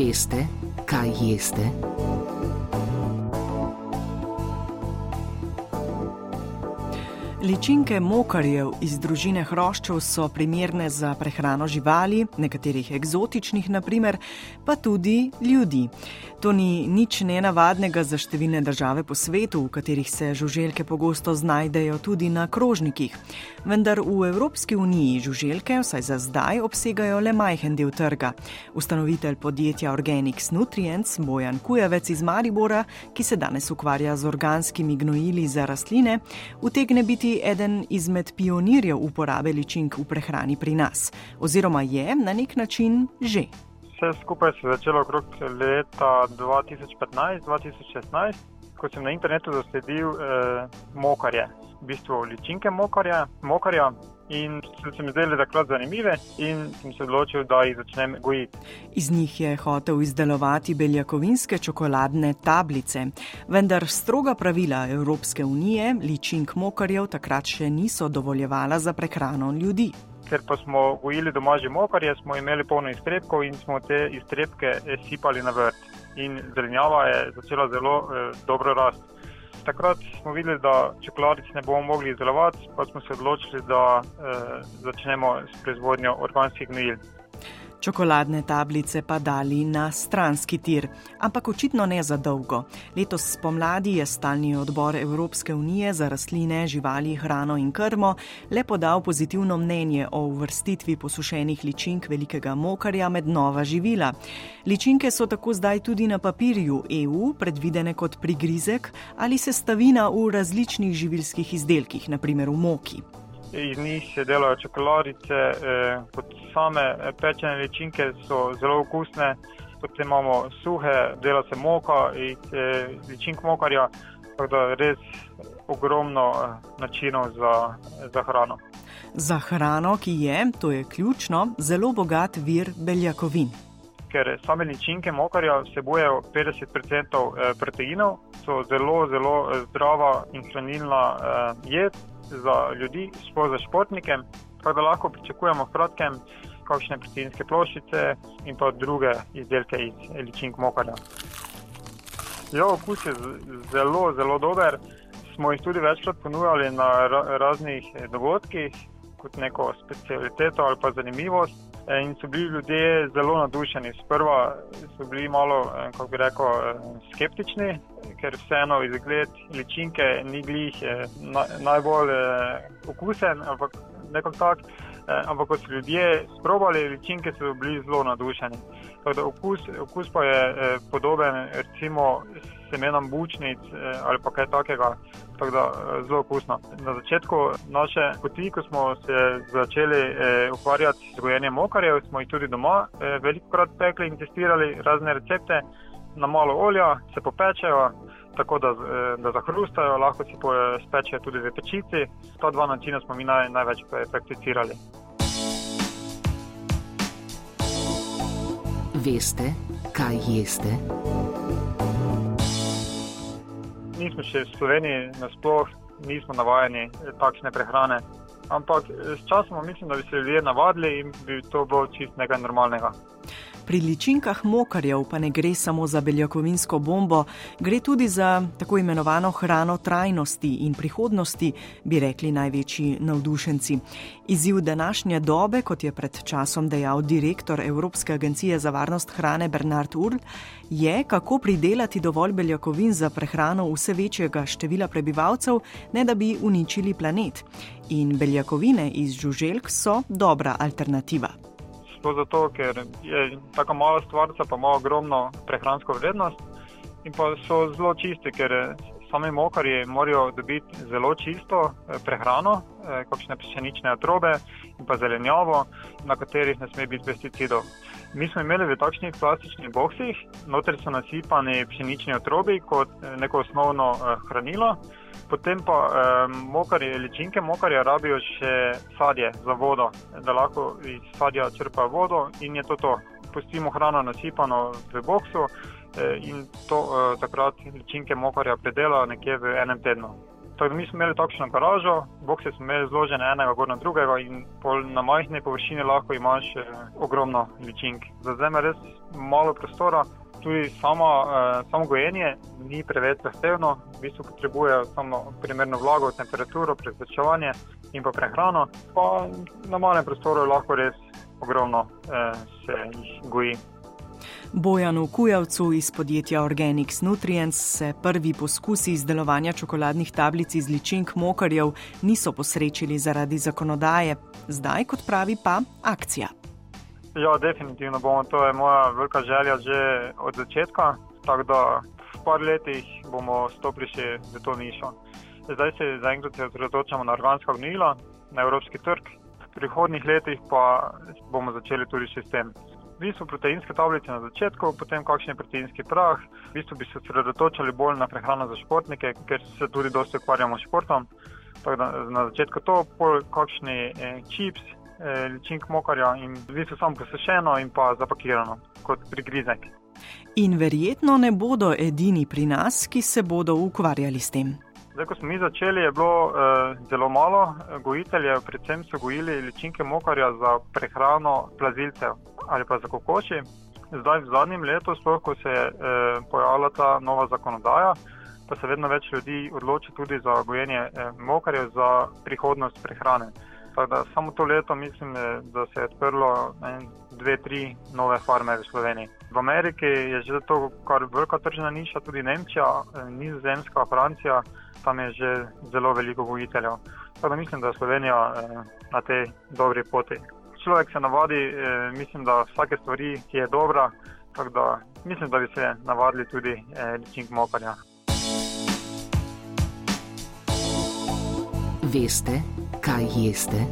Veste, kaj jeste? Ličinke mokarjev iz družine hroščev so primerne za prehrano živali, nekaterih eksotičnih, naprimer, pa tudi ljudi. To ni nič nenavadnega za številne države po svetu, v katerih se žuželke pogosto znajdejo tudi na krožnikih. Vendar v Evropski uniji žuželke, vsaj za zdaj, obsegajo le majhen del trga. Ustanovitelj podjetja Organics Nutrients Bojan Kujavec iz Maribora, ki se danes ukvarja z organskimi gnojili za rastline, utegne biti eden izmed pionirjev uporabe ličink v prehrani pri nas, oziroma je na nek način že. Vse skupaj se je začelo okrog leta 2015-2016, ko sem na internetu zasledil eh, mokarje, v bistvu ličinke mokarja, mokarja in se mi zdeli takrat zanimive, in sem se odločil, da jih začnem gojiti. Iz njih je hotel izdelovati beljakovinske čokoladne tablice, vendar stroga pravila Evropske unije ličink mokarjev takrat še niso dovoljevala za prehrano ljudi. Ker pa smo gojili doma že mokarje, smo imeli polno iztrebkov in smo te iztrebke sipali na vrt. In zelenjava je začela zelo eh, dobro rasti. Takrat smo videli, da čokoladic ne bomo mogli izdelovati, pa smo se odločili, da eh, začnemo s proizvodnjo organskih gnojil čokoladne tablice pa dali na stranski tir, ampak očitno ne za dolgo. Letos spomladi je stalni odbor Evropske unije za rastline, živali, hrano in krmo le podal pozitivno mnenje o uvrstitvi posušenih ličink velikega mokarja med nova živila. Ličinke so tako zdaj tudi na papirju EU predvidene kot prigrizek ali sestavina v različnih živilskih izdelkih, naprimer v moki iz njih se delajo čokoladice, eh, kot same eh, pečene ličinke so zelo okusne, potem imamo suhe, dela se moka iz eh, ličink mokarja, tako da res ogromno eh, načinov za, za hrano. Za hrano, ki je, to je ključno, zelo bogat vir beljakovin. Ker same ličinke mokarja vsebujejo 50% eh, proteinov, so zelo, zelo zdrava in hranilna jed za ljudi, sploh za športnike, tako da lahko pričakujemo v kratkem kakšne proteinske ploščice in pa druge izdelke iz ličink mokarja. Jo, okus je zelo, zelo dober. Smo jih tudi večkrat ponujali na raznih dogodkih kot neko specialiteto ali pa zanimivost. Eh, in so bili ljudje zelo nadušeni. Sprva so bili malo, eh, kako bi rekel, eh, skeptični, ker vseeno izgled ličinke ni glih na, najbolj okusen, ampak nekako tak. Ampak ko so ljudje sprobali ličinke, so bili zelo nadušeni. Okus, okus pa je podoben recimo semenom bučnic ali pa kaj takega tako da eh, zelo okusno. Na začetku naše poti, ko smo se začeli eh, ukvarjati z gojenjem mokarjev, smo jih tudi doma eh, veliko krat pekli in testirali razne recepte. Na malo olja se popečejo, tako da, eh, da zahrustajo, lahko si spečejo tudi v pečici. Ta dva načina smo mi naj, največ prakticirali. Veste, kaj jeste? nismo še v Sloveniji, nasplošno nismo navajeni takšne prehrane. Ampak s časom mislim, da bi se ljudje navadili in bi to bilo čist nekaj normalnega. Pri ličinkah mokarjev pa ne gre samo za beljakovinsko bombo, gre tudi za tako imenovano hrano trajnosti in prihodnosti, bi rekli največji navdušenci. Izziv današnje dobe, kot je pred časom dejal direktor Evropske agencije za varnost hrane Bernard Url, je, kako pridelati dovolj beljakovin za prehrano vse večjega števila prebivalcev, ne da bi uničili planet. In beljakovine iz žuželk so dobra alternativa. To zato, ker je tako mala stvar, pa ima ogromno prehransko vrednost in pa so zelo čiste, ker sami mokarji morajo dobiti zelo čisto eh, prehrano, eh, kakšne pšenične atrobe in pa zelenjavo, na katerih ne sme biti pesticidov. Mi smo imeli v takšnih plastičnih boksih, noter so nasipani pšenični atrobi kot eh, neko osnovno hranilo. Potem pa eh, mokarje, ličinke mokarja rabijo še sadje za vodo, da lahko iz sadja črpajo vodo in je to to. Pustimo hrano nasipano v boksu in to eh, takrat ličinke mokarja predela nekje v enem tednu. Tako da mi smo imeli takšno garažo, bokse smo imeli zložene enega gor na drugega in na majhni površini lahko imaš eh, ogromno ličink. Za zdaj ima res malo prostora, tudi samo, eh, samo gojenje ni preveč zahtevno, v bistvu potrebuje samo primerno vlago, temperaturo, prezračevanje in pa prehrano. Pa na malem prostoru lahko res ogromno eh, se jih goji. Bojanu Kujavcu iz podjetja Organics Nutrients se prvi poskusi izdelovanja čokoladnih tablic iz ličink mokarjev niso posrečili zaradi zakonodaje, zdaj, kot pravi, pa akcija. Ja, definitivno bomo. To je moja velika želja že od začetka. Tako da v par letih bomo stopili še v to nišo. Zdaj se zaenkrat osredotočamo na organska gnila, na evropski trg. V prihodnih letih pa bomo začeli tudi še s tem v bistvu proteinske tablice na začetku, potem kakšen proteinski prah. V bistvu bi se osredotočali bolj na prehrano za športnike, ker se tudi dosti ukvarjamo s športom. Da, na začetku to, pol kakšni eh, čips, eh, ličink mokarja in v bistvu samo posešeno in pa zapakirano kot prigrizek. In verjetno ne bodo edini pri nas, ki se bodo ukvarjali s tem. Zdaj, ko smo mi začeli, je bilo eh, zelo malo gojiteljev, predvsem so gojili ličinke mokarja za prehrano plazilcev ali pa za kokoši. Zdaj, v zadnjem letu, sploh ko se je eh, pojavila ta nova zakonodaja, pa se vedno več ljudi odloči tudi za gojenje eh, mokarjev za prihodnost prehrane. Da, samo to leto mislim, eh, da se je odprlo dve, tri nove farme v Sloveniji. V Ameriki je že to kar velika tržna niša, tudi Nemčija, eh, Nizozemska, Francija tam je že zelo veliko gojiteljev. Tako da mislim, da je Slovenija eh, na tej dobri poti. Človek se navadi, eh, mislim, da vsake stvari, ki je dobra, tako da mislim, da bi se navadili tudi eh, ličink mokarja. Veste, kaj jeste?